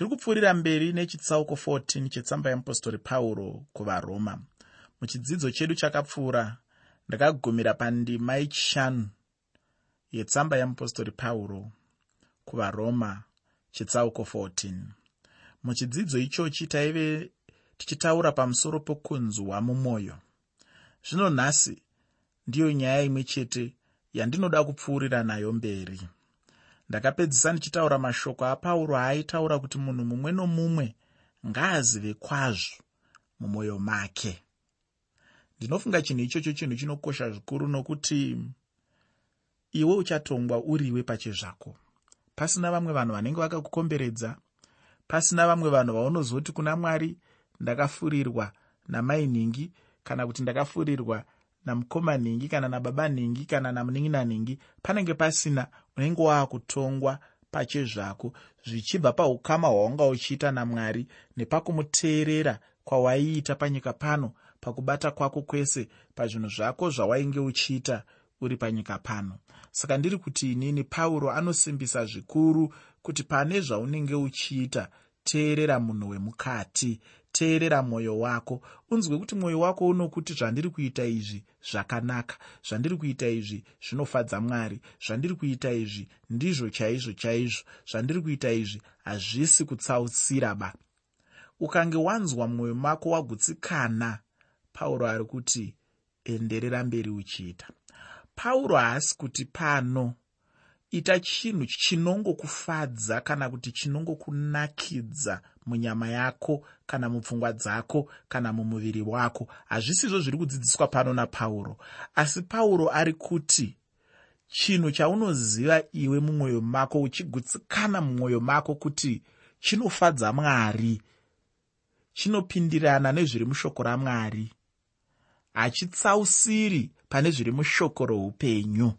ndiri kupfuurira mberi nechitsauko 14 chetsamba yeapostori pauro kuvaroma. Muchidzidzo chedu chakapfuura ndakagumira pandima yechishanu yetsamba yeapostori pauro kuvaroma chitsauko 14 muchidzidzo ichochi taive tichitaura pamusoro pokunzwa mumwoyo zvino nhasi ndiyo nyaya imwe chete yandinoda kupfuurira nayo mberi ndakapedzisa ndichitaura mashoko apauro aaitaura kuti munhu mumwe nomumwe ngaazive kwazvo mumwoyo make. Ndinofunga chinhu ichocho chinhu chinokosha zvikuru nokuti iwe uchatongwa uriwe pachezvako. Pasina vamwe vanhu vanenge vakakukomberedza pasina vamwe vanhu vaunozoti kuna mwari ndakafurirwa namai nhingi kana kuti ndakafurirwa namukoma nhingi kana nababa nhingi kana namunin'ina nhingi panenge pasina unenge waakutongwa pachezvako zvichibva paukama hwaunga uchiita namwari nepakumuteerera kwawaiita panyika pano pakubata kwako kwese pazvinhu zvako zvawainge uchiita uri panyika pano. Saka ndiri kuti inini pauro anosimbisa zvikuru kuti pane zvaunenge uchiita teerera munhu wemukati teerera mwoyo wako. Unzwe kuti mwoyo wako unokuti zvandiri kuita izvi zvakanaka zvandiri kuita izvi zvinofadza mwari zvandiri kuita izvi ndizvo chaizvo chaizvo zvandiri kuita izvi hazvisi kutsausira ba ukange wanzwa mwoyo mako wagutsikana pauro ari kuti enderera mberi uchiita. Pauro haasi kuti pano ita chinhu chinongokufadza kana kuti chinongokunakidza munyama yako kana mupfungwa dzako kana mumuviri wako. Hazvisizvo zviri kudzidziswa pano napauro. Asi pauro ari kuti chinhu chaunoziva iwe mumwoyo mako uchigutsikana mumwoyo mako kuti chinofadza mwari chinopindirana nezviri mushoko ramwari. Hachitsausiri pane zviri mushoko roupenyu.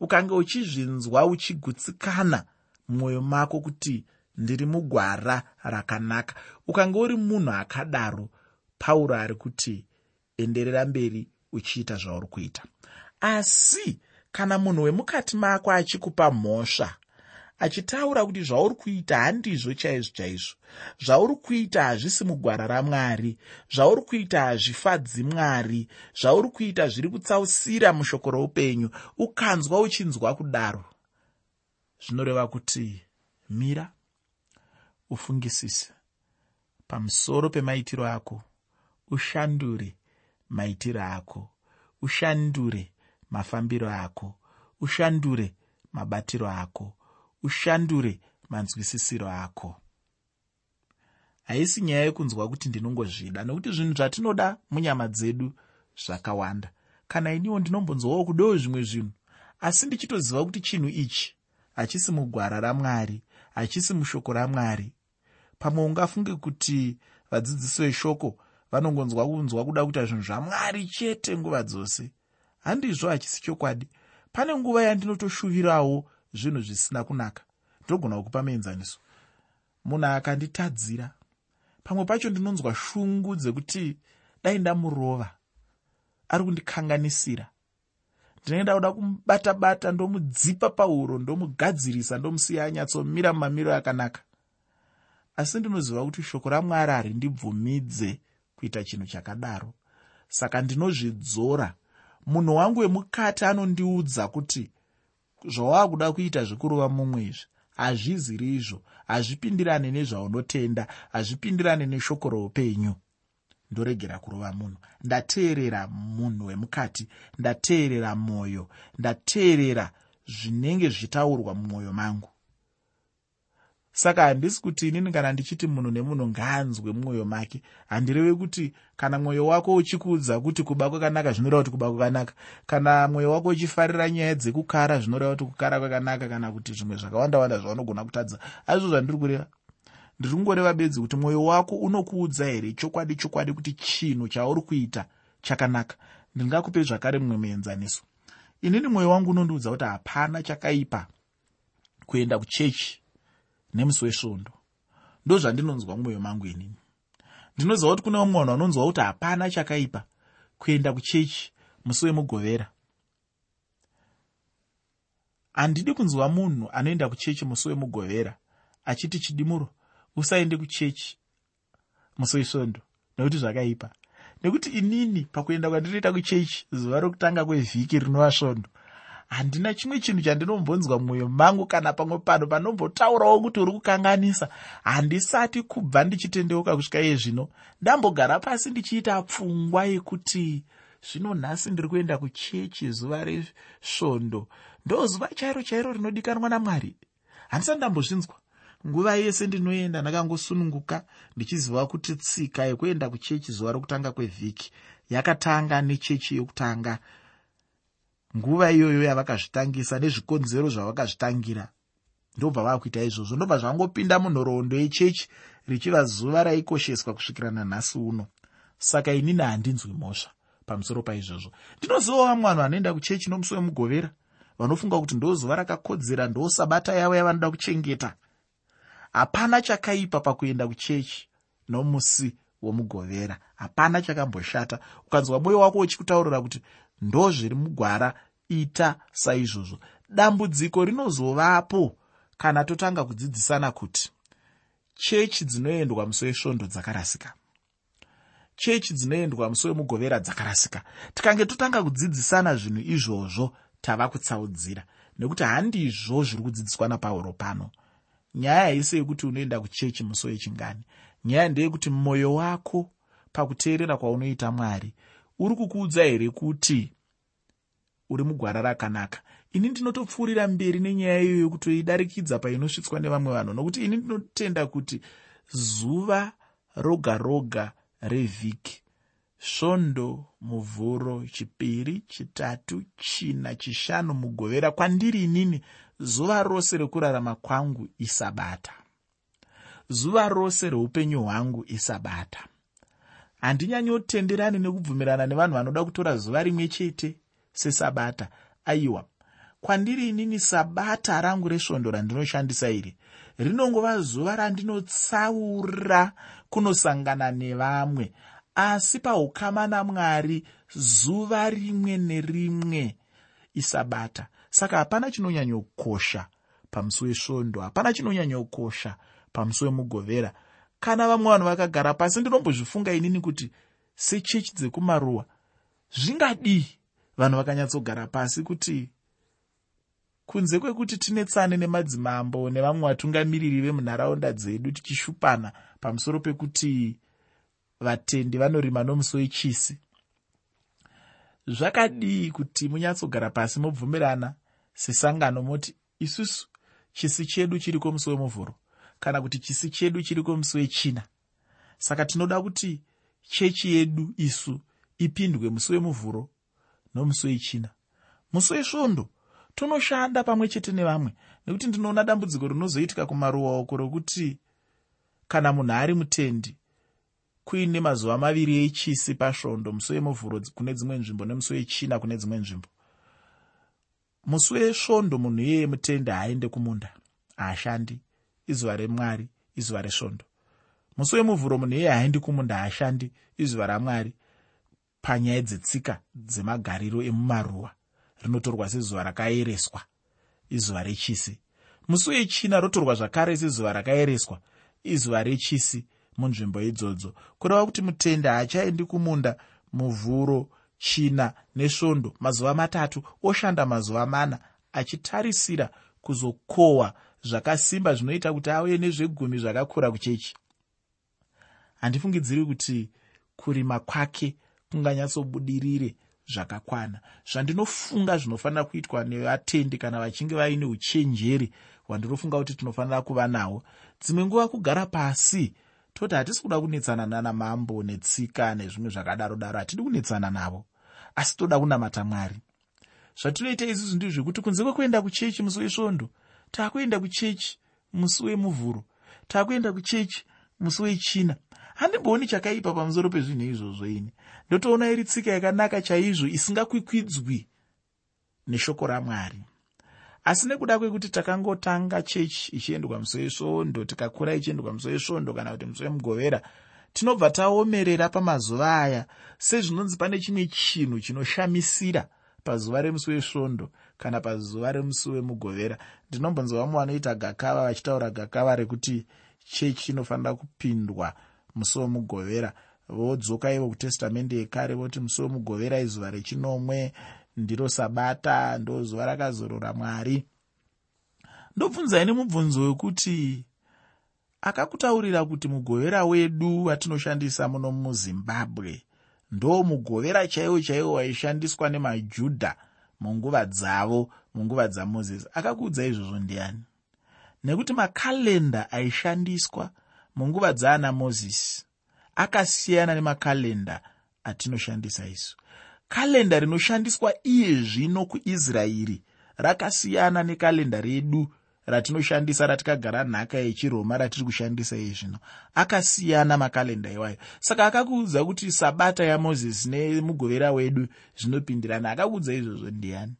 Ukange uchizvinzwa uchigutsikana mumwoyo mako kuti ndiri mugwara rakanaka. Ukange uri munhu akadaro pauro ari kuti enderera mberi uchiita zvauri kuita. Asi kana munhu wemukati mako achikupa mhosva achitaura kuti zvauri kuita handizvo chaizvo chaizvo. Zvauri kuita hazvisi mugwara ramwari zvauri kuita hazvifadzi mwari zvauri kuita zviri kutsausira mushoko roupenyu ukanzwa uchinzwa kudaro zvinoreva kuti mira ufungisise pamusoro pemaitiro ako ushandure maitiro ako ushandure mafambiro ako ushandure mabatiro ako ushandure manzwisisiro ako. Haisi nyaya yekunzwa kuti ndinongozvida nokuti zvinhu zvatinoda munyama dzedu zvakawanda. Kana iniwo ndinombonzwawo kudawo zvimwe zvinhu asi ndichitoziva kuti chinhu ichi hachisi mugwara ramwari hachisi mushoko ramwari pamwe ungafunge kuti vadzidzisi veshoko vanongonzwa kunzwa kuda kuita zvinhu zvamwari chete nguva dzose. Handizvo hachisi chokwadi. Pane nguva yandinotoshuvirawo zvinhu zvisina kunaka. Ndogona kukupa muenzaniso munhu akanditadzira. Pamwe pacho ndinonzwa shungu dzekuti dai ndamurova. Ari kundikanganisira. Ndinenge dauda kumubata-bata ndomudzipa pauro ndomugadzirisa ndomusiya anyatsomira mumamiriro akanaka asi ndinoziva kuti shoko ramwari harindibvumidze kuita chinhu chakadaro. Saka ndinozvidzora. Munhu wangu wemukati anondiudza kuti zvawaakuda kuita zvekurova mumwe izvi hazviziri izvo hazvipindirane nezvaunotenda hazvipindirane neshoko roupenyu. Ndoregera kurova munhu. Ndateerera munhu wemukati ndateerera mwoyo ndateerera zvinenge zvitaurwa mumwoyo mangu saka handisi kuti inini kana ndichiti munhu nemunhu ngaanzwe mumwoyo make. Handireve kuti kana mwoyo wako uchikuudza kuti kuba kwakanaka zvinoreva kuti kuba kwakanaka kana mwoyo wako uchifarira nyaya dzekukara zvinoreva kuti kukara kwakanaka kana kuti zvimwe zvakawanda-wanda zvaunogona kutadza. Aizvo zvandiri kureva. Ndiri kungoreva bedzi kuti mwoyo wako unokuudza here chokwadi chokwadi kuti chinhu chauri kuita chakanaka? Ndingakupe zvakare mumwe muenzaniso. Inini mwoyo wangu unondiudza kuti hapana chakaipa kuenda kuchechi nemusi wesvondo. Ndo zvandinonzwa mumwoyo mangu inini ndinoziva kuti kune vamwe vanhu vanonzwa kuti hapana chakaipa kuenda kuchechi musi wemugovera. Handidi kunzwa munhu anoenda kuchechi musi wemugovera achiti chidimuro usaende kuchechi musi wesvondo. Nekuti zvakaipa. Nekuti inini pakuenda kwandinoita kuchechi zuva rokutanga kwevhiki rinova svondo handina chimwe chinhu chandinombonzwa mumwoyo mangu kana pamwe pano panombotaurawo kuti uri kukanganisa. Handisati kubva ndichitendeuka kusvika iye zvino. Ndambogara pasi ndichiita pfungwa yekuti zvino nhasi ndiri kuenda kuchechi zuva resvondo. Ndo zuva chairo chairo rinodikanwa namwari. Handisati ndambozvinzwa. Nguva yese ndinoenda ndakangosununguka ndichiziva kuti tsika yekuenda kuchechi zuva rokutanga kwevhiki yakatanga nechechi yokutanga nguva iyoyo yavakazvitangisa nezvikonzero zvavakazvitangira. Ndobva vakuita izvozvo ndobva zvangopinda munhoroondo yechechi richiva zuva raikosheswa kusvikira nanhasi uno. Saka inini handinzwi mhosva pamusoro paizvozvo. Ndinozivawo vamwe vanhu vanoenda kuchechi nomusi wemugovera vanofunga kuti ndo zuva rakakodzera ndo sabata yavo yavanoda kuchengeta. Hapana chakaipa pakuenda kuchechi nomusi womugovera hapana chakamboshata. Ukanzwa mwoyo wako uchikutaurira kuti ndo zviri mugwara ita saizvozvo. Dambudziko rinozovapo kana totanga kudzidzisana kuti chechi dzinoendwa musi wesvondo dzakarasika. Chechi dzinoendwa musi wemugovera dzakarasika. Tikange totanga kudzidzisana zvinhu izvozvo tava kutsaudzira nekuti handizvo zviri kudzidziswa napauro pano. Nyaya haisi yekuti unoenda kuchechi musi wechingani nyaya ndeyekuti mwoyo wako pakuteerera kwaunoita mwari uri kukuudza here kuti uri mugwara rakanaka? Ini ndinotopfuurira mberi nenyaya iyo yokutoidarikidza painosvitswa nevamwe vanhu nokuti ini ndinotenda kuti zuva roga roga revhiki svondo muvhuro chipiri chitatu china chishanu mugovera kwandiri inini zuva rose rekurarama kwangu isabata. Zuva rose reupenyu hwangu isabata handinyanyotenderani nekubvumirana nevanhu vanoda kutora zuva rimwe chete sesabata. Aiwa kwandiri inini sabata rangu resvondo randinoshandisa iri? Rinongova zuva randinotsaura kunosangana nevamwe asi paukama namwari zuva rimwe nerimwe isabata. Saka hapana chinonyanyokosha pamusi wesvondo hapana chinonyanyokosha pamusi wemugovera kana vamwe vanhu vakagara pasi ndinombozvifunga inini kuti sechechi dzekumaruwa zvingadii vanhu vakanyatsogara pasi kuti kunze kwekuti tine tsane nemadzimambo nevamwe vatungamiriri vemunharaunda dzedu tichishupana pamusoro pekuti vatendi vanorima nomusi wechisi zvakadii kuti munyatsogara pasi mobvumirana sesangano moti isusu chisi chedu chiriko musi wemuvhuro kana kuti chisi chedu chiriko musi wechina. Saka tinoda kuti chechi yedu isu ipindwe musi wemuvhuro nomusi wechina. Musi wesvondo tonoshanda pamwe chete nevamwe nekuti ndinoona dambudziko rinozoitika kumaruwa oko rokuti kana munhu ari mutendi kuine mazuva maviri echisi pasvondo musi wemuvhuro kune dzimwe nzvimbo nemusi wechina kune dzimwe nzvimbo. Musi wesvondo munhu iyeye mutende haaende kumunda haashandi izuva remwari izuva resvondo. Musi wemuvhuro munhu iyeye haaendi kumunda haashandi izuva ramwari. Panyaya dzetsika dzemagariro emumaruwa rinotorwa sezuva rakaereswa izuva rechisi. Musi wechina rotorwa zvakare sezuva rakaereswa izuva rechisi munzvimbo idzodzo. Kureva kuti mutende haachaendi kumunda muvhuro china nesvondo mazuva matatu oshanda mazuva mana achitarisira kuzokohwa zvakasimba zvinoita kuti auye nezvegumi zvakakura kuchechi. Handifungidziri kuti kurima kwake kunganyatsobudirire zvakakwana. Zvandinofunga zvinofanira kuitwa nevatendi kana vachinge vaine uchenjeri hwandinofunga kuti tinofanira kuva nahwo. Dzimwe nguva kugara pasi toti hatisi kuda kunetsana nanamambo netsika nezvimwe zvakadaro daro hatidi kunetsana navo. Asi toda kunamata mwari. Zvatinoita isusu ndizvekuti kunze kwekuenda kuchechi musi wesvondo taakuenda kuchechi musi wemuvhuro. Taakuenda kuchechi musi wechina. Handimbooni chakaipa pamusoro pezvinhu izvozvo ini. Ndotoona iri tsika yakanaka chaizvo isingakwikwidzwi neshoko ramwari. Asi nekuda kwekuti takangotanga chechi ichiendwa musi wesvondo tikakura ichiendwa musi wesvondo kana kuti musi wemugovera tinobva taomerera pamazuva aya sezvinonzi pane chimwe chinhu chinoshamisira pazuva remusi wesvondo kana pazuva remusi wemugovera ndinombonzwa vamwe vanoita gakava vachitaura gakava rekuti chechi inofanira kupindwa musi womugovera vodzoka ivo kutestamende yekare voti musi womugovera izuva rechinomwe ndiro sabata ndo zuva rakazorora mwari. Ndobvunzai nemubvunzo wekuti akakutaurira kuti mugovera wedu watinoshandisa muno muzimbabwe ndo mugovera chaiwo chaiwo waishandiswa nemajudha munguva dzavo munguva dzamozisi. Akakuudza izvozvo ndiani? Nekuti makalenda aishandiswa munguva dzaana mozisi akasiyana nemakalenda atinoshandisa isu. Kalenda rinoshandiswa iye zvino kuisraeri rakasiyana nekalenda redu ratinoshandisa ratikagara nhaka yechiroma ratiri kushandisa iye zvino akasiyana makalenda iwayo. Saka akakuudza kuti sabata yamozisi nemugovera wedu zvinopindirana akakuudza izvozvo ndiani?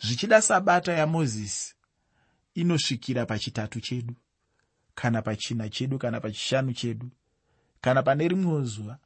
Zvichida sabata yamozisi inosvikira pachitatu chedu kana pachina chedu kana pachishanu chedu kana pane rimwewo zuva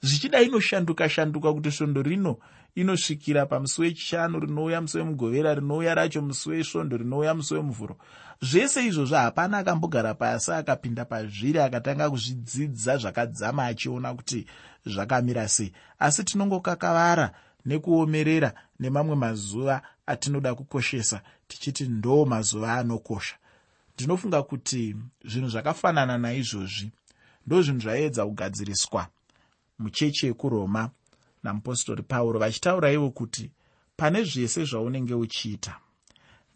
zvichida inoshanduka shanduka kuti svondo rino inosvikira pamusi wechishanu rinouya musi wemugovera rinouya racho musi wesvondo rinouya musi wemuvhuro. Zvese izvozvo hapana akambogara pasi akapinda pazviri akatanga kuzvidzidza zvakadzama achiona kuti zvakamira sei. Asi tinongokakavara nekuomerera nemamwe mazuva atinoda kukoshesa tichiti ndo mazuva anokosha. Ndinofunga kuti zvinhu zvakafanana naizvozvi ndo zvinhu zvaedza kugadziriswa muchechi yekuroma namupostori pauro vachitaura ivo kuti pane zvese zvaunenge uchiita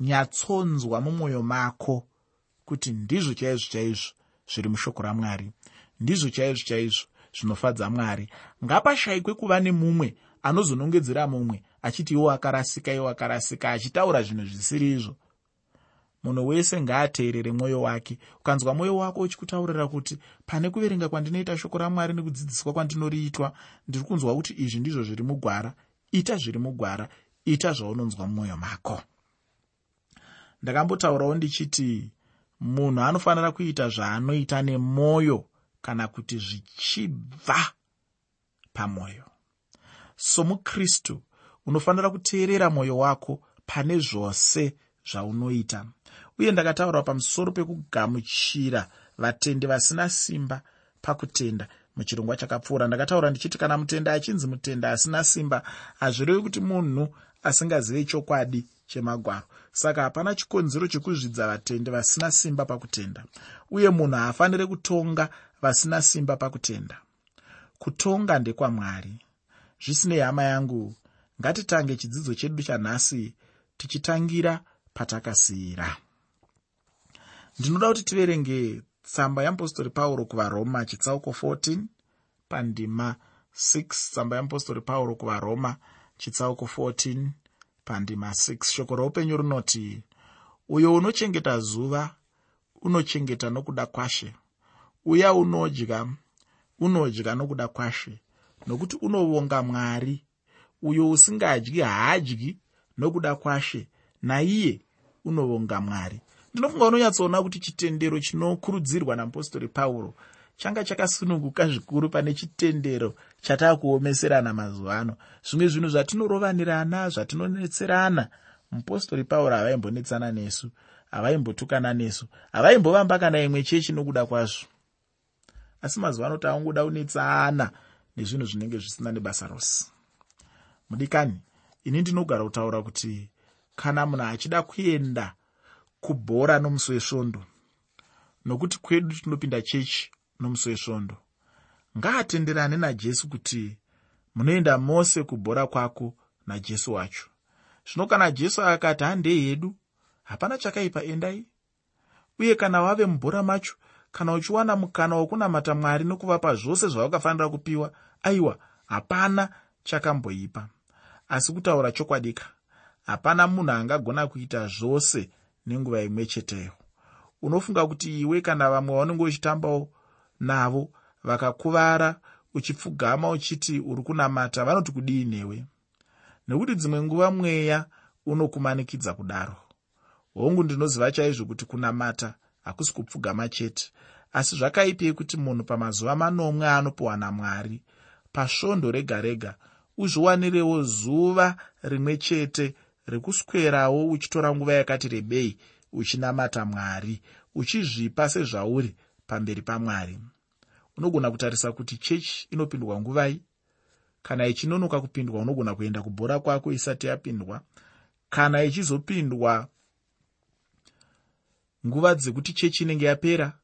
nyatsonzwa mumwoyo mako kuti ndizvo chaizvo chaizvo zviri mushoko ramwari ndizvo chaizvo chaizvo zvinofadza mwari. Ngapashayikwe kuva nemumwe anozonongedzera mumwe achiti iwo akarasika iwo akarasika achitaura zvinhu zvisiri izvo munhu wese ngaateerere mwoyo wake. Ukanzwa mwoyo wako uchikutaurira kuti pane kuverenga kwandinoita shoko ramwari nekudzidziswa kwandinoriitwa ndiri kunzwa kuti izvi ndizvo zviri mugwara. Ita zviri mugwara. Ita zvaunonzwa mumwoyo mako. Ndakambotaurawo ndichiti munhu anofanira kuita zvaanoita nemwoyo kana kuti zvichibva pamwoyo. Somukristu unofanira kuteerera mwoyo wako pane zvose zvaunoita. Uye ndakataura pamusoro pekugamuchira vatendi vasina simba pakutenda muchirongwa chakapfuura. Ndakataura ndichiti kana mutenda achinzi mutenda asina simba hazvirevi kuti munhu asingazive chokwadi chemagwaro. Saka hapana chikonzero chekuzvidza vatendi vasina simba pakutenda. Uye munhu haafaniri kutonga vasina simba pakutenda. Kutonga ndekwamwari. Zvisinei hama yangu. Ngatitange chidzidzo chedu chanhasi tichitangira patakasiyira. Ndinoda kuti tiverenge tsamba yeapostori pauro kuvaroma chitsauko 14 pandima 6 tsamba yeapostori pauro kuvaroma chitsauko 14 pandima 6 shoko roupenyu runoti uyo unochengeta zuva unochengeta nokuda kwashe. Uya unodya unodya nokuda kwashe. Nokuti unovonga mwari. Uyo usingadyi haadyi nokuda kwashe. Naiye unovonga mwari. Ndinofunga unonyatsoona kuti chitendero chinokurudzirwa namupostori pauro changa chakasununguka zvikuru pane chitendero chataakuomeserana mazuva ano. Zvimwe zvinhu zvatinorovanirana zvatinonetserana mupostori pauro havaimbonetsana nesu havaimbotukana nesu havaimbovamba kana imwe chechi nokuda kwazvo. Asi mazuva ano taangoda kunetsana nezvinhu zvinenge zvisina nebasa rose. Mudikani ini ndinogara kutaura kuti kana munhu achida kuenda kubhora nomusi wesvondo nokuti kwedu tinopinda chechi nomusi wesvondo ngaatenderane najesu kuti munoenda mose kubhora kwako najesu wacho. Zvino kana jesu akati handei hedu? Hapana chakaipa endai. Uye kana wave mubhora macho kana uchiwana mukana wokunamata mwari nokuvapa zvose zvawakafanira kupiwa aiwa hapana chakamboipa. Asi kutaura chokwadika hapana munhu angagona kuita zvose nenguva imwe cheteyo. Unofunga kuti iwe kana vamwe vaunenge uchitambawo navo vakakuvara uchipfugama uchiti uri kunamata vanoti kudii newe? Nekuti dzimwe nguva mweya unokumanikidza kudaro. Hongu ndinoziva chaizvo kuti kunamata hakusi kupfugama chete. Asi zvakaipei kuti munhu pamazuva manomwe anopiwa namwari pasvondo rega rega uzviwanirewo zuva rimwe chete rekuswerawo uchitora nguva yakati rebei uchinamata mwari uchizvipa sezvauri pamberi pamwari. Unogona kutarisa kuti chechi inopindwa nguvai? Kana ichinonoka kupindwa unogona kuenda kubhora kwako isati yapindwa. Kana ichizopindwa nguva dzekuti chechi inenge yapera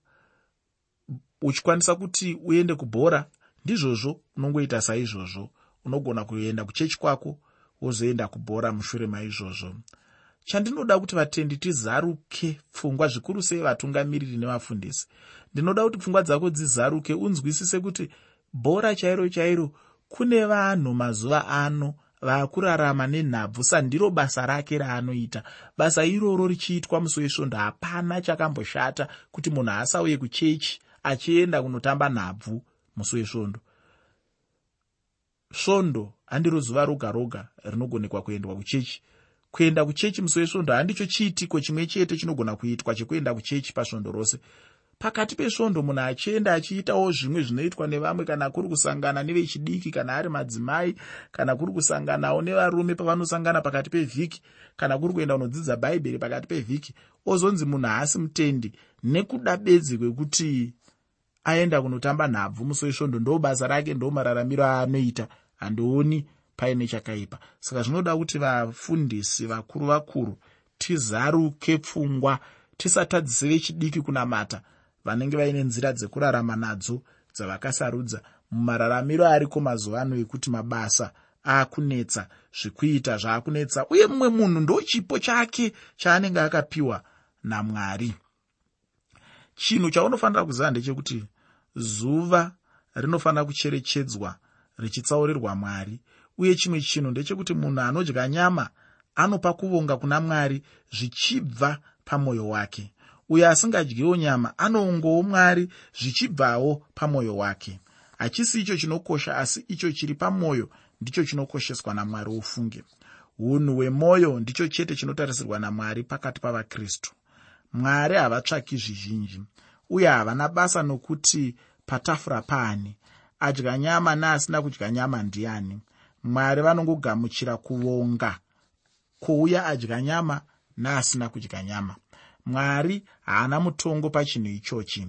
uchikwanisa kuti uende kubhora ndizvozvo unongoita saizvozvo. Unogona kuenda kuchechi kwako wozoenda kubhora mushure maizvozvo. Chandinoda kuti vatendi tizaruke pfungwa zvikuru sei vatungamiriri nevafundisi. Ndinoda kuti pfungwa dzako dzizaruke unzwisise kuti bhora chairo chairo kune vanhu mazuva ano vaakurarama nenhabvu sandiro basa rake raanoita. Basa iroro richiitwa musi wesvondo hapana chakamboshata kuti munhu asauye kuchechi achienda kunotamba nhabvu musi wesvondo svondo handiro zuva roga roga rinogonekwa kuendwa kuchechi. Kuenda kuchechi musi wesvondo handicho chiitiko chimwe chete chinogona kuitwa chekuenda kuchechi pasvondo rose. Pakati pesvondo munhu achienda achiitawo zvimwe zvinoitwa nevamwe kana kuri kusangana nevechidiki kana ari madzimai kana kuri kusanganawo nevarume pavanosangana pakati pevhiki kana kuri kuenda kunodzidza bhaibheri pakati pevhiki ozonzi munhu haasi mutendi. Nekuda bedzi kwekuti aenda kunotamba nhabvu musi wesvondo ndo basa rake ndo mararamiro aanoita handioni paine chakaipa. Saka zvinoda kuti vafundisi vakuru vakuru tizaruke pfungwa tisatadzise vechidiki kunamata vanenge vaine nzira dzekurarama nadzo dzavakasarudza. Mumararamiro ariko mazuva ano ekuti mabasa aakunetsa zvekuita zvaakunetsa uye mumwe munhu ndo chipo chake chaanenge akapiwa namwari. Chinhu chaunofanira kuziva ndechekuti zuva rinofanira kucherechedzwa richitsaurirwa mwari. Uye chimwe chinhu ndechekuti munhu anodya nyama anopa kuvonga kuna mwari zvichibva pamwoyo wake. Uyo asingadyiwo nyama anoungowo mwari zvichibvawo pamwoyo wake. Hachisi icho chinokosha asi icho chiri pamwoyo ndicho chinokosheswa namwari ufunge. Unhu hwemwoyo ndicho chete chinotarisirwa namwari pakati pavakristu. Mwari havatsvaki zvizhinji uye havana basa nokuti patafura paani adya nyama neasina kudya nyama ndiani? Mwari vanongogamuchira kuvonga kwouya adya nyama neasina kudya nyama. Mwari haana mutongo pachinhu ichochi.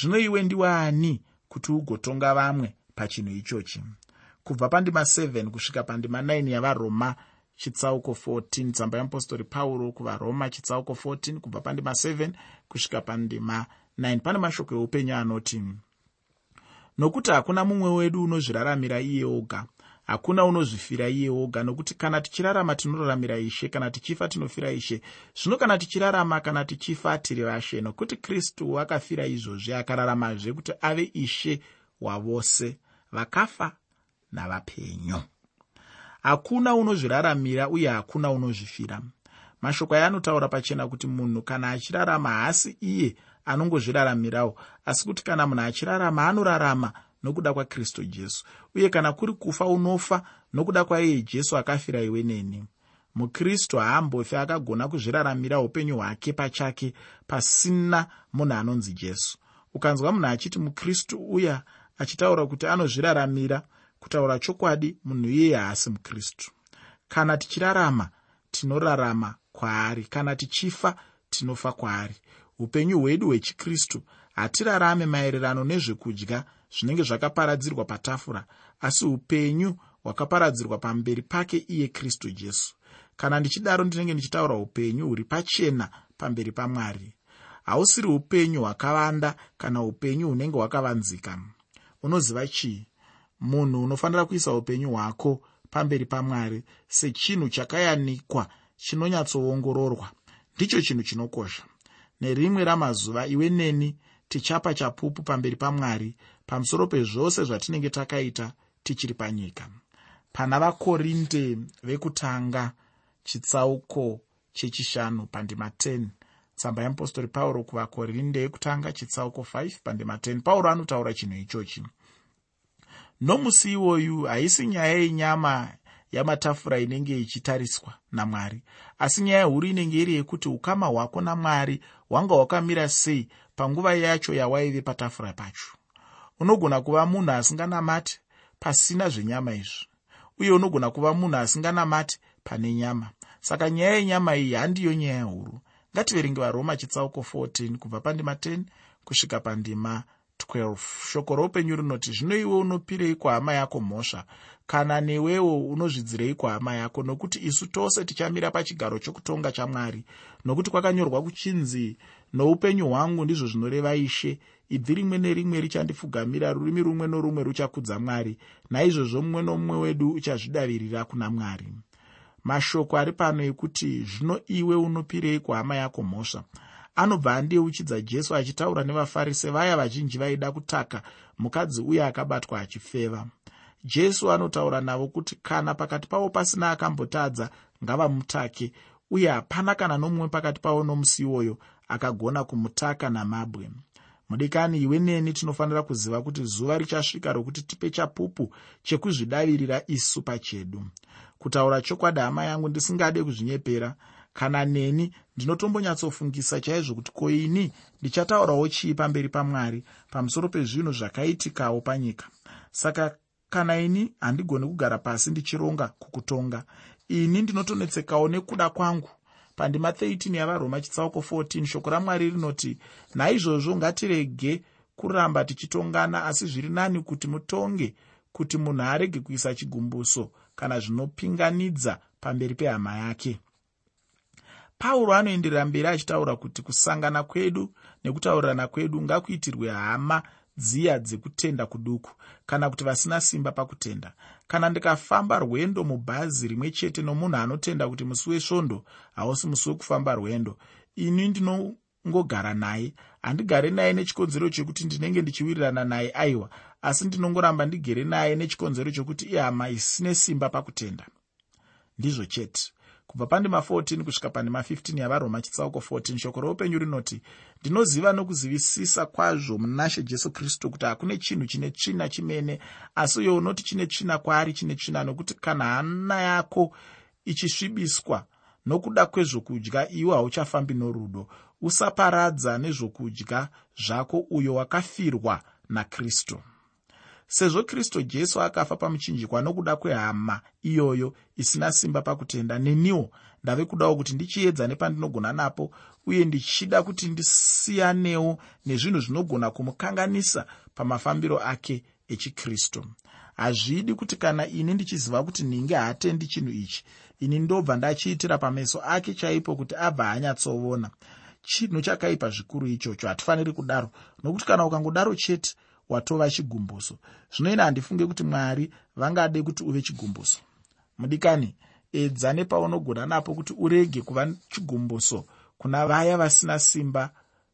Zvino iwe ndiwaani kuti ugotonga vamwe pachinhu ichochi? Kubva pandima 7 kusvika pandima 9 yavaroma chitsauko 14 tsamba yeapostori pauro kuvaroma chitsauko 14 kubva pandima 7 kusvika pandima 9 pane mashoko eupenyu anoti nokuti hakuna mumwe wedu unozviraramira iye oga. Hakuna unozvifira iye oga. Nokuti kana tichirarama tinoraramira ishe kana tichifa tinofira ishe. Zvino kana tichirarama kana tichifa tiri vashe. Nokuti kristu akafira izvozvi akararamazve kuti ave ishe wavose vakafa navapenyu. Hakuna unozviraramira uye hakuna unozvifira. Mashoko aya anotaura pachena kuti munhu kana achirarama haasi iye anongozviraramirawo. Asi kuti kana munhu achirarama anorarama nokuda kwakristu jesu. Uye kana kuri kufa unofa nokuda kwaiye jesu akafira iwe neni. Mukristu haambofi akagona kuzviraramira upenyu hwake pachake pasina munhu anonzi jesu. Ukanzwa munhu achiti mukristu uya achitaura kuti anozviraramira kutaura chokwadi munhu iyeye haasi mukristu. Kana tichirarama tinorarama kwaari. Kana tichifa tinofa kwaari upenyu hwedu hwechikristu hatirarame maererano nezvekudya zvinenge zvakaparadzirwa patafura asi upenyu hwakaparadzirwa pamberi pake iye kristu jesu. Kana ndichidaro ndinenge ndichitaura upenyu huri pachena pamberi pamwari. Hausiri upenyu hwakavanda kana upenyu hunenge hwakavanzika. Unoziva chii? Munhu unofanira kuisa upenyu hwako pamberi pamwari sechinhu chakayanikwa chinonyatsoongororwa. Ndicho chinhu chinokosha nerimwe ramazuva iwe neni tichapa chapupu pamberi pamwari pamusoro pezvose zvatinenge takaita tichiri panyika. Pana vakorinde vekutanga chitsauko chechishanu pandima 10 tsamba yeapostori pauro kuvakorinde ekutanga chitsauko 5 pandima 10 pauro anotaura chinhu ichochi. Nomusi iwoyu haisi nyaya yenyama yamatafura inenge ichitariswa namwari. Asi nyaya huru inenge iri yekuti ukama hwako namwari hwanga hwakamira sei panguva yacho yawaive patafura pacho. Unogona kuva munhu asinganamati pasina zvenyama izvi uye unogona kuva munhu asinganamati pane nyama. Saka nyaya yenyama iyi handiyo nyaya huru. Ngativerenge varoma chitsauko 14 kubva pandima 10 kusvika pandima 12 shoko roupenyu rinoti zvino iwe unopirei kwahama yako mhosva kana newewo unozvidzirei kwahama yako nokuti isu tose tichamira pachigaro chokutonga chamwari nokuti kwakanyorwa kuchinzi noupenyu hwangu ndizvo zvinoreva ishe. Ibvi rimwe nerimwe richandipfugamira rurimi rumwe norumwe ruchakudza mwari naizvozvo mumwe nomumwe wedu uchazvidavirira kuna mwari. Mashoko ari pano ekuti zvino iwe unopirei kuhama yako mhosva? Anobva andeuchidza jesu achitaura nevafarisi vaya vazhinji vaida kutaka mukadzi uye akabatwa achifeva jesu anotaura navo kuti kana pakati pavo pasina akambotadza ngavamutake uye hapana kana nomumwe pakati pavo nomusi iwoyo akagona kumutaka namabwe. Mudikani iwe neni tinofanira kuziva kuti zuva richasvika rokuti tipe chapupu chekuzvidavirira isu pachedu. Kutaura chokwadi hama yangu ndisingade kuzvinyepera kana neni ndinotombonyatsofungisa chaizvo kuti ko ini ndichataurawo chii pamberi pamwari pamusoro pezvinhu zvakaitikawo panyika? Saka kana ini handigoni kugara pasi ndichironga kukutonga. Ini ndinotonetsekawo nekuda kwangu. Pandima 13 yavaroma chitsauko 14 shoko ramwari rinoti naizvozvo ngatirege kuramba tichitongana asi zviri nani kuti mutonge kuti munhu arege kuisa chigumbuso kana zvinopinganidza pamberi pehama yake. Pauro anoenderera mberi achitaura kuti kusangana kwedu nekutaurirana kwedu ngakuitirwe hama dziya dzekutenda kuduku kana kuti vasina simba pakutenda. Kana ndikafamba rwendo mubhazi rimwe chete nomunhu anotenda kuti musi wesvondo hausi musi wekufamba rwendo. Ini ndinongogara naye. Handigare naye nechikonzero chekuti ndinenge ndichiwirirana naye aiwa asi ndinongoramba ndigere naye nechikonzero chokuti ihama isine simba pakutenda. Ndizvo chete kubva pandima 14 kusvika pandima 15 yavaroma chitsauko 14 shoko roupenyu rinoti ndinoziva nokuzivisisa kwazvo munashe jesu kristu kuti hakune chinhu chine tsvina chimene asi uyo unoti chine tsvina kwaari chine tsvina nokuti kana hana yako ichisvibiswa nokuda kwezvokudya iwe hauchafambi norudo. Usaparadza nezvokudya zvako uyo wakafirwa nakristu sezvo kristu jesu akafa pamuchinjikwa nokuda kwehama iyoyo isina simba pakutenda neniwo ndave kudawo kuti ndichiedza nepandinogona napo uye ndichida kuti ndisiyanewo nezvinhu zvinogona kumukanganisa pamafambiro ake echikristu hazvidi kuti kana ini ndichiziva kuti ninge haatendi chinhu ichi ini ndobva ndachiitira pameso ake chaipo kuti abva anyatsoona chinhu chakaipa zvikuru ichocho hatifaniri kudaro nokuti kana ukangodaro chete watova chigumbuso. Zvino ina handifunge kuti mwari vangade kuti uve chigumbuso. Mudikani edza nepaunogona napo kuti urege kuva chigumbuso kuna vaya vasina simba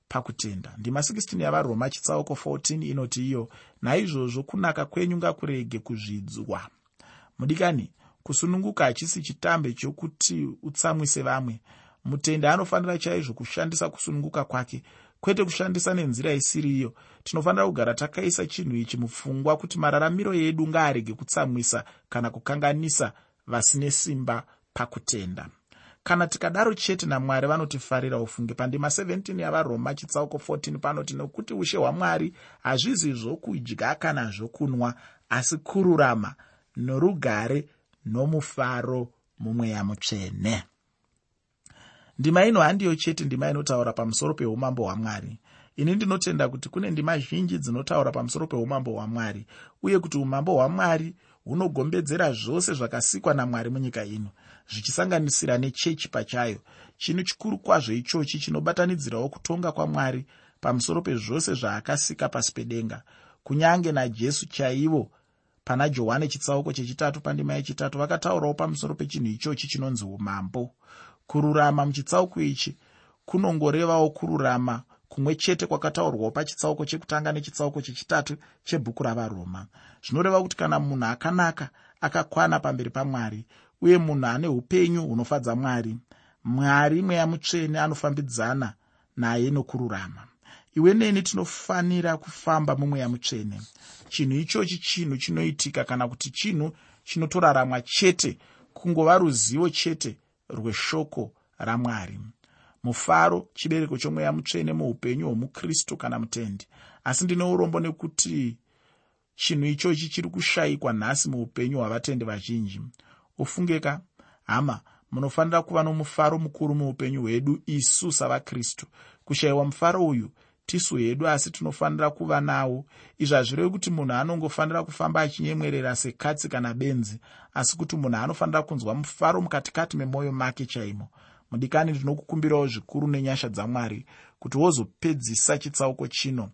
pakutenda. Ndima 16 yavaroma chitsauko 14 inoti iyo naizvozvo kunaka kwenyu ngakurege kuzvidzwa. Mudikani kusununguka hachisi chitambe chokuti utsamwise vamwe. Mutende anofanira chaizvo kushandisa kusununguka kwake kwete kushandisa nenzira isiri iyo tinofanira kugara takaisa chinhu ichi mupfungwa kuti mararamiro edu ngaarege kutsamwisa kana kukanganisa vasine simba pakutenda. Kana tikadaro chete namwari vanotifarira ufunge pandima 17 yavaroma chitsauko 14 panoti nokuti ushe hwamwari hazvizi zvokudya kana zvokunwa asi kururama norugare nomufaro mumweya mutsvene ndima ino handiyo chete ndima inotaura pamusoro peumambo hwamwari. Ini ndinotenda kuti kune ndima zhinji dzinotaura pamusoro peumambo hwamwari uye kuti umambo hwamwari hunogombedzera zvose zvakasikwa namwari munyika ino zvichisanganisira nechechi pachayo chinhu chikuru kwazvo ichochi chinobatanidzirawo kutonga kwamwari pamusoro pezvose zvaakasika pasi pedenga. Kunyange najesu chaivo pana johani chitsauko chechitatu pandima yechitatu vakataurawo pamusoro pechinhu ichochi chinonzi umambo kururama muchitsauko ichi kunongorevawo kururama kumwe chete kwakataurwawo pachitsauko chekutanga nechitsauko chechitatu chebhuku ravaroma. Zvinoreva kuti kana munhu akanaka akakwana pamberi pamwari uye munhu ane upenyu hunofadza mwari mwari mweya mutsvene anofambidzana naye nokururama. Iwe neni tinofanira kufamba mumweya mutsvene. Chinhu ichochi chinhu chinoitika kana kuti chinhu chinotoraramwa chete kungova ruzivo chete rweshoko ramwari. Mufaro chibereko chomweya mutsvene muupenyu hwomukristu kana mutendi. Asi ndine urombo nekuti chinhu ichochi chiri kushayikwa nhasi muupenyu hwavatendi vazhinji. Ufungeka hama munofanira kuva nomufaro mukuru muupenyu hwedu isu savakristu. Kushayiwa mufaro uyu tisu hedu asi tinofanira kuva nawo. Izvi hazvirevi kuti munhu anongofanira kufamba achinyemwerera sekatsi kana benzi asi kuti munhu anofanira kunzwa mufaro mukatikati memwoyo make chaimo. Mudikani ndinokukumbirawo zvikuru nenyasha dzamwari kuti wozopedzisa chitsauko chino